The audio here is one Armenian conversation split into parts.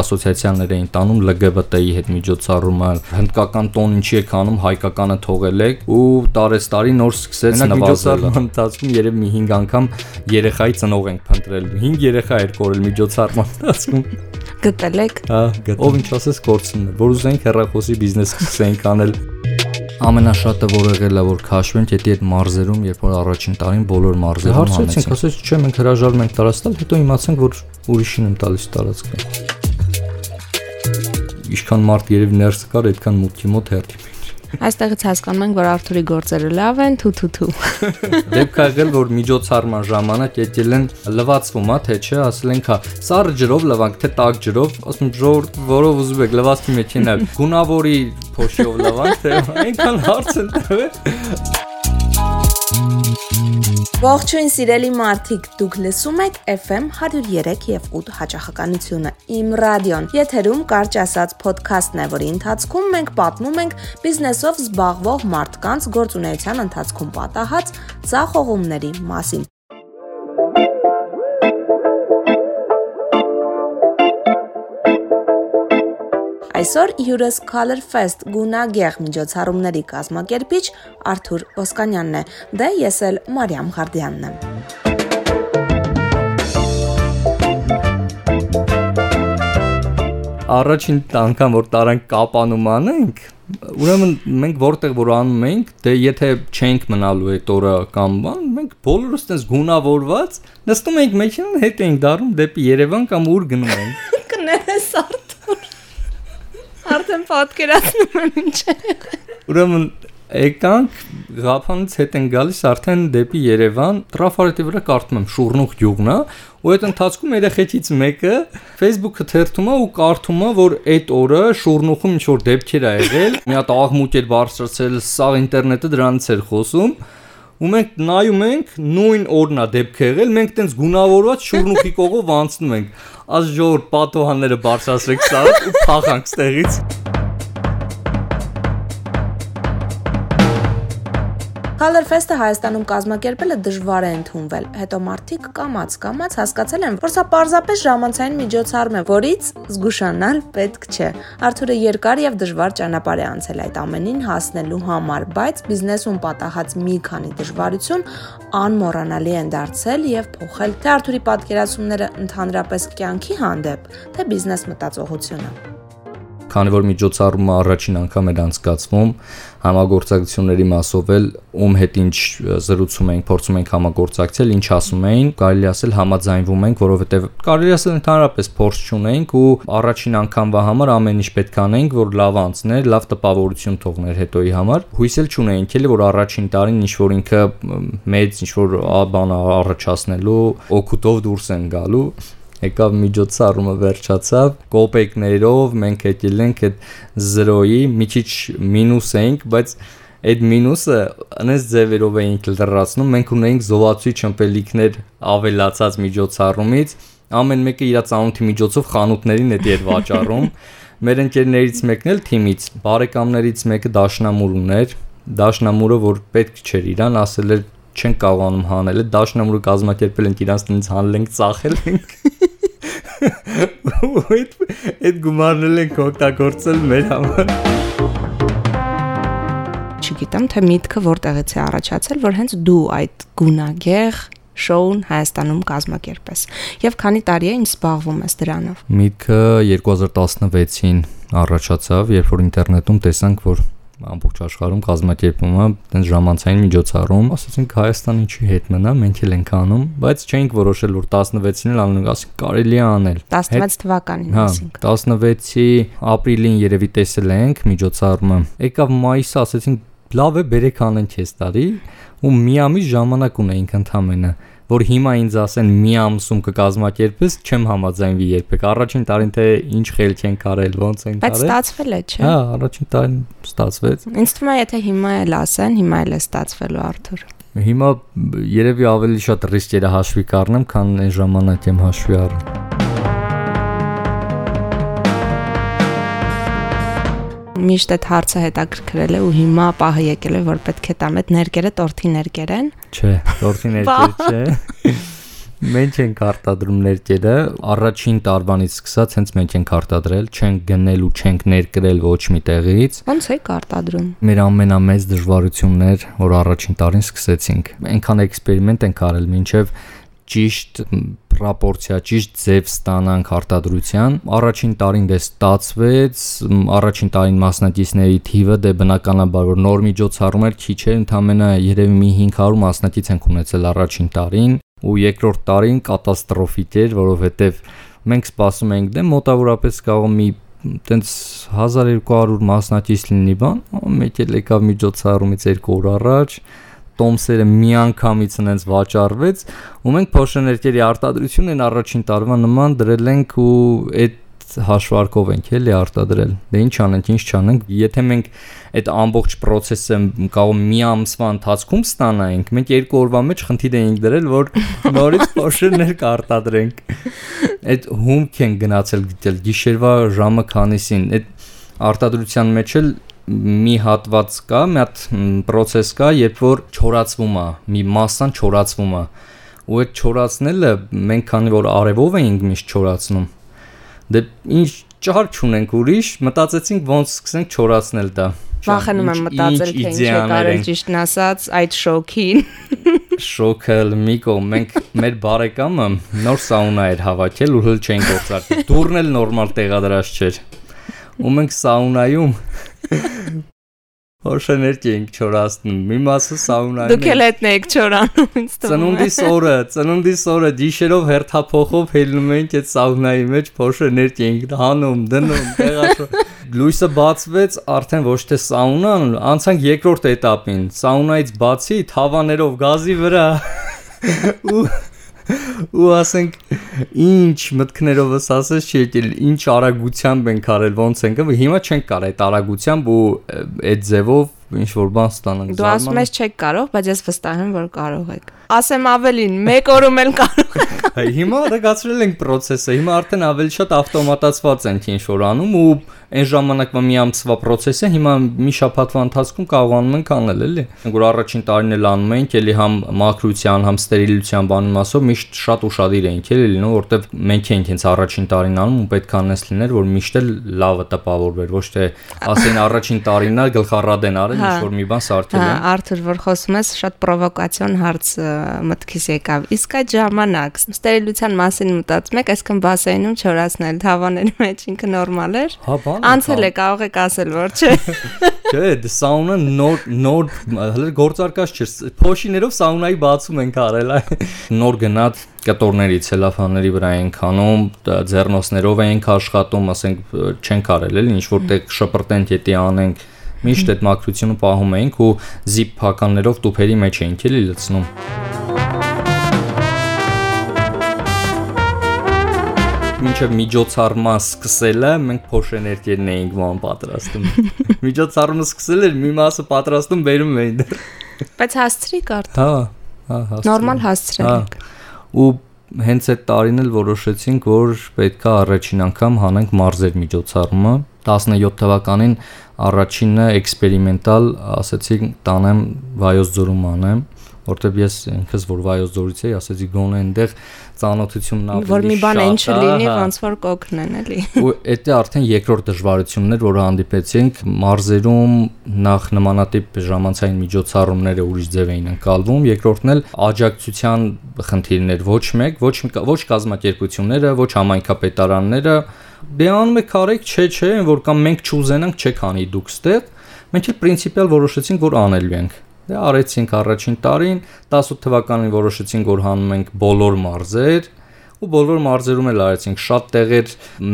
ասոցիացիաներ էին տանում ԼԳԲՏ-ի հետ միջոցառումը, հնդկական տոն ինչի եք անում, հայկականը թողել եք ու տարեստարի նոր սկսեց նվազել։ Միջոցառման ընթացքում երևի մի 5 անգամ երեխայի ծնող ենք փնտրել։ 5 երեխա էր կորել միջոցառման ընթացքում գտել եք։ Հա, գտել։ Ով ինչ ասես կորցնում է, որ ուզենք հեռախոսի բիզնես սկսենք անել ամենաշատը որ եղել է որ քաշվենք եթե այդ մարզերում երբ որ առաջին տարին բոլոր մարզերում հանեցինք ասես չէ մենք հրաժարվում ենք տարածտալ հետո իմացանք որ ուրիշին եմ տալիս տարածքը ինչքան մարդ երևի ներս կար այդքան մուտքի մոտ հերթի Այստեղից հասկանում ենք, որ Արթուրի գործերը լավ են, թու թու թու։ Դեպք ա եղել, որ միջոցառման ժամանակ եկել են լվացվում, հա, թե չէ, ասել ենք, հա, սառը ջրով լվանք, թե տաք ջրով, ասում ժողովուրդ, որով ուզում եք լվացքի մեջ ենել, գունավորի փոշիով լվանք, թե այնքան հարց են տվել։ Ողջույն սիրելի մարդիկ, դուք լսում եք FM 103 եւ 8 հաճախականությունը։ Իմ ռադիոն։ Եթերում կարճ ասած ոդքասթն է, որի ընթացքում մենք պատմում ենք բիզնեսով զբաղվող մարդկանց գործունեության ընթացքում պատահած ցախողումների մասին։ Այսօր հյուրս Color Fest գունագեղ միջոցառումների կազմակերպիչ Արթուր Ոսկանյանն է։ Դե ես էլ Մարիամ Ղարդյանն եմ։ Առաջին անգամ որ տարանք կապանում անենք, ուրեմն մենք որտեղ որ անում ենք, դե եթե չենք մնալու այդ օրը կամ բան, մենք բոլորս այնպես գունավորված նստում ենք մեքենան հետ ենք դառնում դեպի Երևան կամ ուր գնում ենք։ Արդեն պատկերացնում եմ ինչ է։ Ուրեմն եկանք Ղափանից հետ են գալիս արդեն դեպի Երևան, տրաֆարետի վրա կարդում եմ Շուրնուխ գյուղն է, ու այդ ընթացքում երեխեքից մեկը Facebook-ը թերթում է ու կարդում է, որ այդ օրը Շուրնուխում ինչ որ դեպքեր ա եղել, մի հատ աղմուկ էր բարձրացել, սա ինտերնետը դրանից էր խոսում ու մենք նայում ենք նույն օրն է դեպքը եղել, մենք տենց գունավորված շուրնուխի կողով անցնում ենք։ ժողովուրդ պատոհանները բարձրացրեք սա ու փախանք ստեղից։ Color Fest-ը Հայաստանում կազմակերպելը դժվար է ընդունվել։ Հետո մարդիկ կամած-կամած հասկացել են, որ սա պարզապես ժամանցային միջոցառում է, որից զգուշանալ պետք չէ։ Արթուրը երկար եւ դժվար ճանապարհ է անցել այդ ամենին հասնելու համար, բայց բիզնեսում պատահած մի քանի դժվարություն անմոռանալի են դարձել եւ փոխել թե Արթուրի պատկերացումները ընդհանրապես կյանքի հանդեպ, թե բիզնես մտածողությունը քանի որ միջոցառումը առաջին անգամ էր անցկացվում, համագործակցությունների մասով էլ ում հետ ինչ զրուցում ենք, փորձում ենք համագործակցել, ինչ ասում էին, կարելի ասել համաձայնվում ենք, որովհետև կարելի ասել ընդհանրապես փորձ չունենք ու առաջին անգամվա համար ամեն ինչ պետք անենք, որ լավ անցներ, լավ տպավորություն թողներ հետոյի համար։ Հույս էլ չունենք էլի, որ առաջին տարին ինչ որ ինքը մեծ ինչ որ բան առաջացնելու օգուտով դուրս են գալու եկավ միջոցառումը վերջացավ կոպեկներով մենք եկել ենք այդ 0-ի մի քիչ մինուս էինք բայց այդ մինուսը անես ձևերով էինք լրացնում մենք ունեինք զովացույց ըմպելիքներ ավելացած միջոցառումից ամեն մեկը իր ծանոթի միջոցով խանութներին է դեր վաճառում մեր ընկերներից մեկն էլ թիմից բարեկամներից մեկը դաշնամուր ուներ դաշնամուրը որ պետք չէր իրան ասել էր չեն կարողանում հանել դաշնամուրը կազմակերպել ենք իրանց տնից հանել ենք ծախել ենք այդ այդ գումարնել ենք օգտագործել մեր համար չգիտեմ թե միտքը որտեղից է առաջացել որ հենց դու այդ գունագեղ շոուն Հայաստանում կազմակերպես եւ քանի տարի է ինչ զբաղվում ես դրանով միտքը 2016-ին առաջացավ երբ որ ինտերնետում տեսանք որ ամբողջ աշխարհում կազմակերպում է տենց ժամանցային միջոցառում, ասացինք Հայաստան ինչի հետ մնա, մենք էլ ենք անում, բայց չէինք որոշել որ 16-ին էլ անում, ասենք կարելի է անել։ 16 թվականին ասենք։ Հա, 16-ի ապրիլին երևի տեսել ենք միջոցառումը։ Եկավ մայիսը, ասացինք լավ է, բերեք անենք այս տարի ու մի ամիս ժամանակ ունեինք ընդամենը որ հիմա ինձ ասեն մի ամսում կկազմակերպես, չեմ համաձայնվի երբեք։ Առաջին տարին թե ինչ խելք են կարել, ոնց են կարել։ Բայց ստացվել է, չէ՞։ Հա, առաջին տարին ստացվեց։ Ինձ թվում է, եթե հիմա էլ ասեն, հիմա էլ է ստացվելու Արթուր։ Հիմա երևի ավելի շատ ռիսկերը հաշվի կառնեմ, քան այն ժամանակ եմ հաշվի առնում։ միշտ այդ հարցը հետաքրքրել է ու հիմա պահը եկել է որ պետք է տամ այդ ներկերը տորթի ներկեր են չէ տորթի ներկեր չէ Մենք ենք արտադրում ներկերը, առաջին տարվանից սկսած հենց մենք ենք արտադրել, չենք գնել ու չենք ներկրել ոչ մի տեղից։ Ոնց եք արտադրում։ Մեր ամենամեծ դժվարությունն էր, որ առաջին տարին սկսեցինք։ Այնքան էքսպերիմենտ ենք արել, մինչև ճիշտ պրոպորցիա, ճիշտ ձև ստանանք արտադրության։ Առաջին տարին դե ստացվեց, առաջին տարին մասնակիցների թիվը դե բնականաբար որ նոր միջոցառում էր քիչ էր, ընդամենը երևի մի 500 մասնակից ենք ունեցել առաջին տարին ու երկրորդ տարին կատաստրոֆիկ էր, որովհետև մենք սպասում էինք դե մոտավորապես կարող մի տենց 1200 մասնակից լինի բան, մեկ էլ եկավ միջոցառումից 2 օր առաջ, տոմսերը միանգամից այնց վաճառվեց ու մենք փոշեներկերի արտադրությունն առաջին տարվա նման դրել ենք ու այդ հաշվարկով ենք էլի արտադրել։ Դե ինչ անենք, ինչ չանենք, եթե մենք այդ ամբողջ process-ը կարող մի ամսվա ընթացքում ստանայինք, մենք երկու օրվա մեջ խնդիր էինք դրել, որ նորից փոշերներ կարտադրենք։ Այդ հումք են գնացել գտել գիշերվա ժամը քանիսին։ Այդ արտադրության մեջ էլ մի հատված կա, մի հատ process կա, երբ որ չորացվում է, մի մասան չորացվում է։ Ու այդ չորացնելը մենք քանի որ արևով էինք միշտ չորացնում, Դե ինչ ճար չունենք ուրիշ, մտածեցինք ոնց սկսենք չորացնել դա։ Վախենում եմ մտածել, թե ինչ է կարել ճիշտն ասած այդ շոքին։ Շոկը մի կողմ մենք մեր բարեկամը նոր սաունա էր հավաքել ու հլ չեն գործարկել։ Դուրն էլ նորմալ տեղադրած չէր ու մենք սաունայում Հոշեներք էինք չորացնում։ Մի մասը սաունայում։ Դուք էլ հետն էիք չորանում, ինձ թվում է։ Ծնունդիս օրը, ծնունդիս օրը դիշերով հերթափոխով հելնում էինք այդ սաունայի մեջ, հոշեներք էինք հանում, դնում, տեղաշով։ Լույսը բացվեց, արդեն ոչ թե սաունան, անցանք երկրորդ этаպին։ Սաունայից բացի թավաներով գազի վրա ու ու ասենք ինչ մտքներովս ասես չի եկել ինչ արագությամբ ենք արել ոնց ենք հիմա չենք կարող այդ արագությամբ ու այդ ձևով ինչ որ բան ստանանք դու ասում ես չեք կարող բայց ես վստահ եմ որ կարող եք ասեմ ավելին մեկ օրում էլ կարող եք հիմա արագացրել ենք process-ը հիմա արդեն ավելի շատ ավտոմատացված ենք ինչ որ անում ու այն ժամանակվա մի ամսվա process-ը հիմա մի շաբաթվա ընթացքում կարողանում ենք անել, էլի։ որ առաջին տարին էլ անում ենք, էլի համ մակրության, համ ստերիլության բանում ասով միշտ շատ ուշադիր էինք, էլի լինում, որտեվ մենք ենք հենց առաջին տարին անում ու պետք է անես լիներ, որ միշտ էլ լավը տպավորվեր, ոչ թե ասեն առաջին տարին է գլխառադ են արել, ինչ որ մի բան սարքել են։ Հա, Արթուր, որ խոսում ես, շատ պրովոկացիոն հարց մտքիս եկավ։ Իսկ այդ ժամանակ ստերիլության մասին մտածում եք, այսքան բասեյնում չորացնել թավաների մեջ ինքը նորմալ էր։ Հա, Անցել է, կարող եք ասել, որ չէ։ Չէ, դե սաունա նոր նոր հələ գործարկած չէ։ Փոշիներով սաունայի բացում ենք արել, նոր գնաց կտորների, ցելոֆանների վրա ենք անում, ձեռնոցներով ենք աշխատում, ասենք չենք արել էլի, ինչ որտեղ շպրտենք, եթե անենք միշտ այդ մակրությունը պահում էինք ու զիպ փականներով տուփերի մեջ էինք էլի լցնում։ մինչև միջոցառումը սկսելը մենք փոշեներկերն էինք ման պատրաստում։ Միջոցառումը սկսել էր մի մասը պատրաստում բերում էին դեռ։ Բայց հասցրի կարդ։ Հա, հա, հասցրի։ Նորմալ հասցրել հա։ եք։ Ու հենց այդ տարին էլ որոշեցինք, որ պետքա առաջին անգամ հանենք մարզեր միջոցառումը 17 թվականին առաջինը էքսպերիմենտալ ասացի տանեմ վայոց ձորում անեմ որտեվ ես ինքս որ վայոց ձորից էի, ասեցի գոնե այնտեղ ծանոթությունն ավելի որ մի բան այն չլինի, ոնց որ կօգնեն, էլի։ Ու դա արդեն երկրորդ դժվարությունն էր, որը հանդիպեցինք մարզերում նախ նմանատիպ ժամանցային միջոցառումները ուրիշ ձև էին անցալվում, երկրորդն էլ աջակցության խնդիրներ ոչ մեկ, ոչ ոչ կազմակերպությունները, ոչ համայնքապետարանները դե անում եք արեք, չէ, չէ, որ կամ մենք չուզենանք, չեք անի դուք ստեղ։ Մենք էլ պրինցիպիալ որոշեցինք, որ անելու ենք։ Դե արեցինք առաջին տարին, 18 թվականին որոշեցինք, որ հանում ենք բոլոր մարզեր ու բոլոր մարզերում էլ արեցինք շատ տեղեր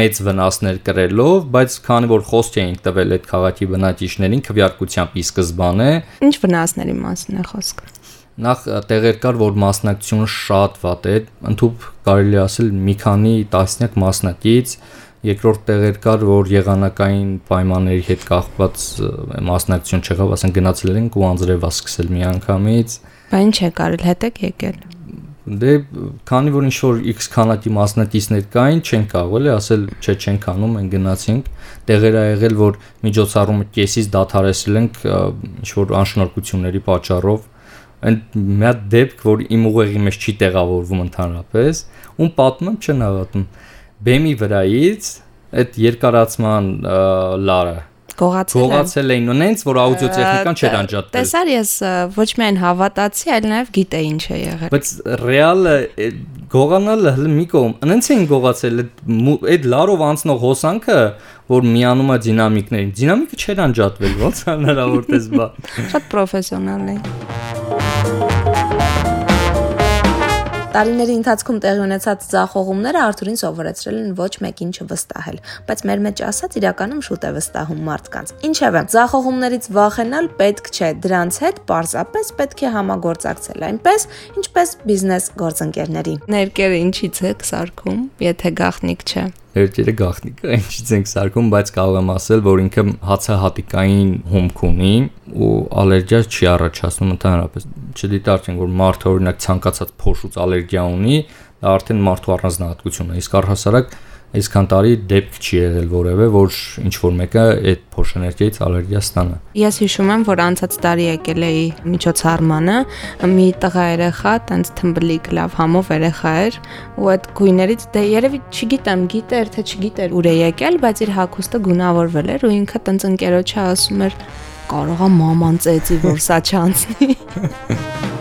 մեծ վնասներ կրելով, բայց քանի որ խոսք էինք տվել այդ քաղաքի բնակիչներին քվյարկությամբ ի սկզբանե, ինչ վնասների մասին է խոսքը? Նախ տեղեր կար, որ մասնակցությունը շատ վատ էր, ընդհանուր կարելի ասել մի քանի տասնյակ մասնակից, երկրորդ տեղեր կար, որ եղանակային պայմանների հետ կախված մասնակցություն չեղավ, ասենք գնացել ենք ու անձրևա սկսել միանգամից։ Բա ինչ է կարել, հետ եք եկել։ Դե քանի որ ինչ որ X քանակի մասնակիցներ կային, չեն կարող էլի ասել, չէ, չենք անում, են գնացինք։ Տեղեր ա եղել, որ միջոցառումը կեսից դադարեցրել ենք ինչ որ անշնորհքությունների պատճառով Ընդ մի հատ դեպք, որ իմ ուղեղի մեջ չի տեղավորվում ընդհանրապես, ում պատմում չեն հավատում։ Բեմի վրայից այդ երկարացման լարը Գողացել եմ։ Գողացել էին նենց որ աուդիո տեխնիկան չէր անջատվել։ Տեսար ես ոչ միայն հավատացի, այլ նաև գիտեի ինչ է եղել։ Բայց ռեալը գողանալը հələ մի կողմ, նենց էին գողացել այդ լարով անցնող հոսանքը, որ միանում է դինամիկներին։ Դինամիկը չէր անջատվել, ոնց հնարավոր դες բա։ Շատ պրոֆեսիոնալ է։ Տարիների ընթացքում տեղի ունեցած ցախողումները Արթուրին սովորեցրել են ոչ մեկին չվստահել, բայց մեր մեջ ասած իրականում շուտ է վստահում մարդկանց։ Ինչևէ, ցախողումներից վախենալ պետք չէ, դրանց հետ պարզապես պետք է համագործակցել, այնպես ինչպես բիզնես գործընկերների։ Ներկերը ինչից է սարքում, եթե գախնիկ չէ Հերթերը գախնիկը ինչից ենք սարքում, բայց կարող եմ ասել, որ ինքը հացահատիկային հումք ունի ու ալերգիա չի առաջացնում ընդհանրապես։ Չդիտարկենք, որ մարդը օրինակ ցանկացած փոշուց ալերգիա ունի, դա արդեն մարդու առանձնահատկություն է։ Իսկ առհասարակ այսքան տարի դեպք չի եղել որևէ, որ ինչ որ մեկը այդ փոշեներգիայից ալերգիա ստանա։ Ես հիշում եմ, որ անցած տարի եկել էի միջոցառմանը, մի տղա երեխա, տենց թմբլիկ լավ համով երեխա էր, ու այդ գույներից դե երևի չգիտեմ, գիտեր թե չգիտեր ուր է եկել, բայց իր հագուստը գունավորվել էր ու ինքը տենց ընկերոջը ասում էր կարողա մաման ծեծի, որ սա չանցնի։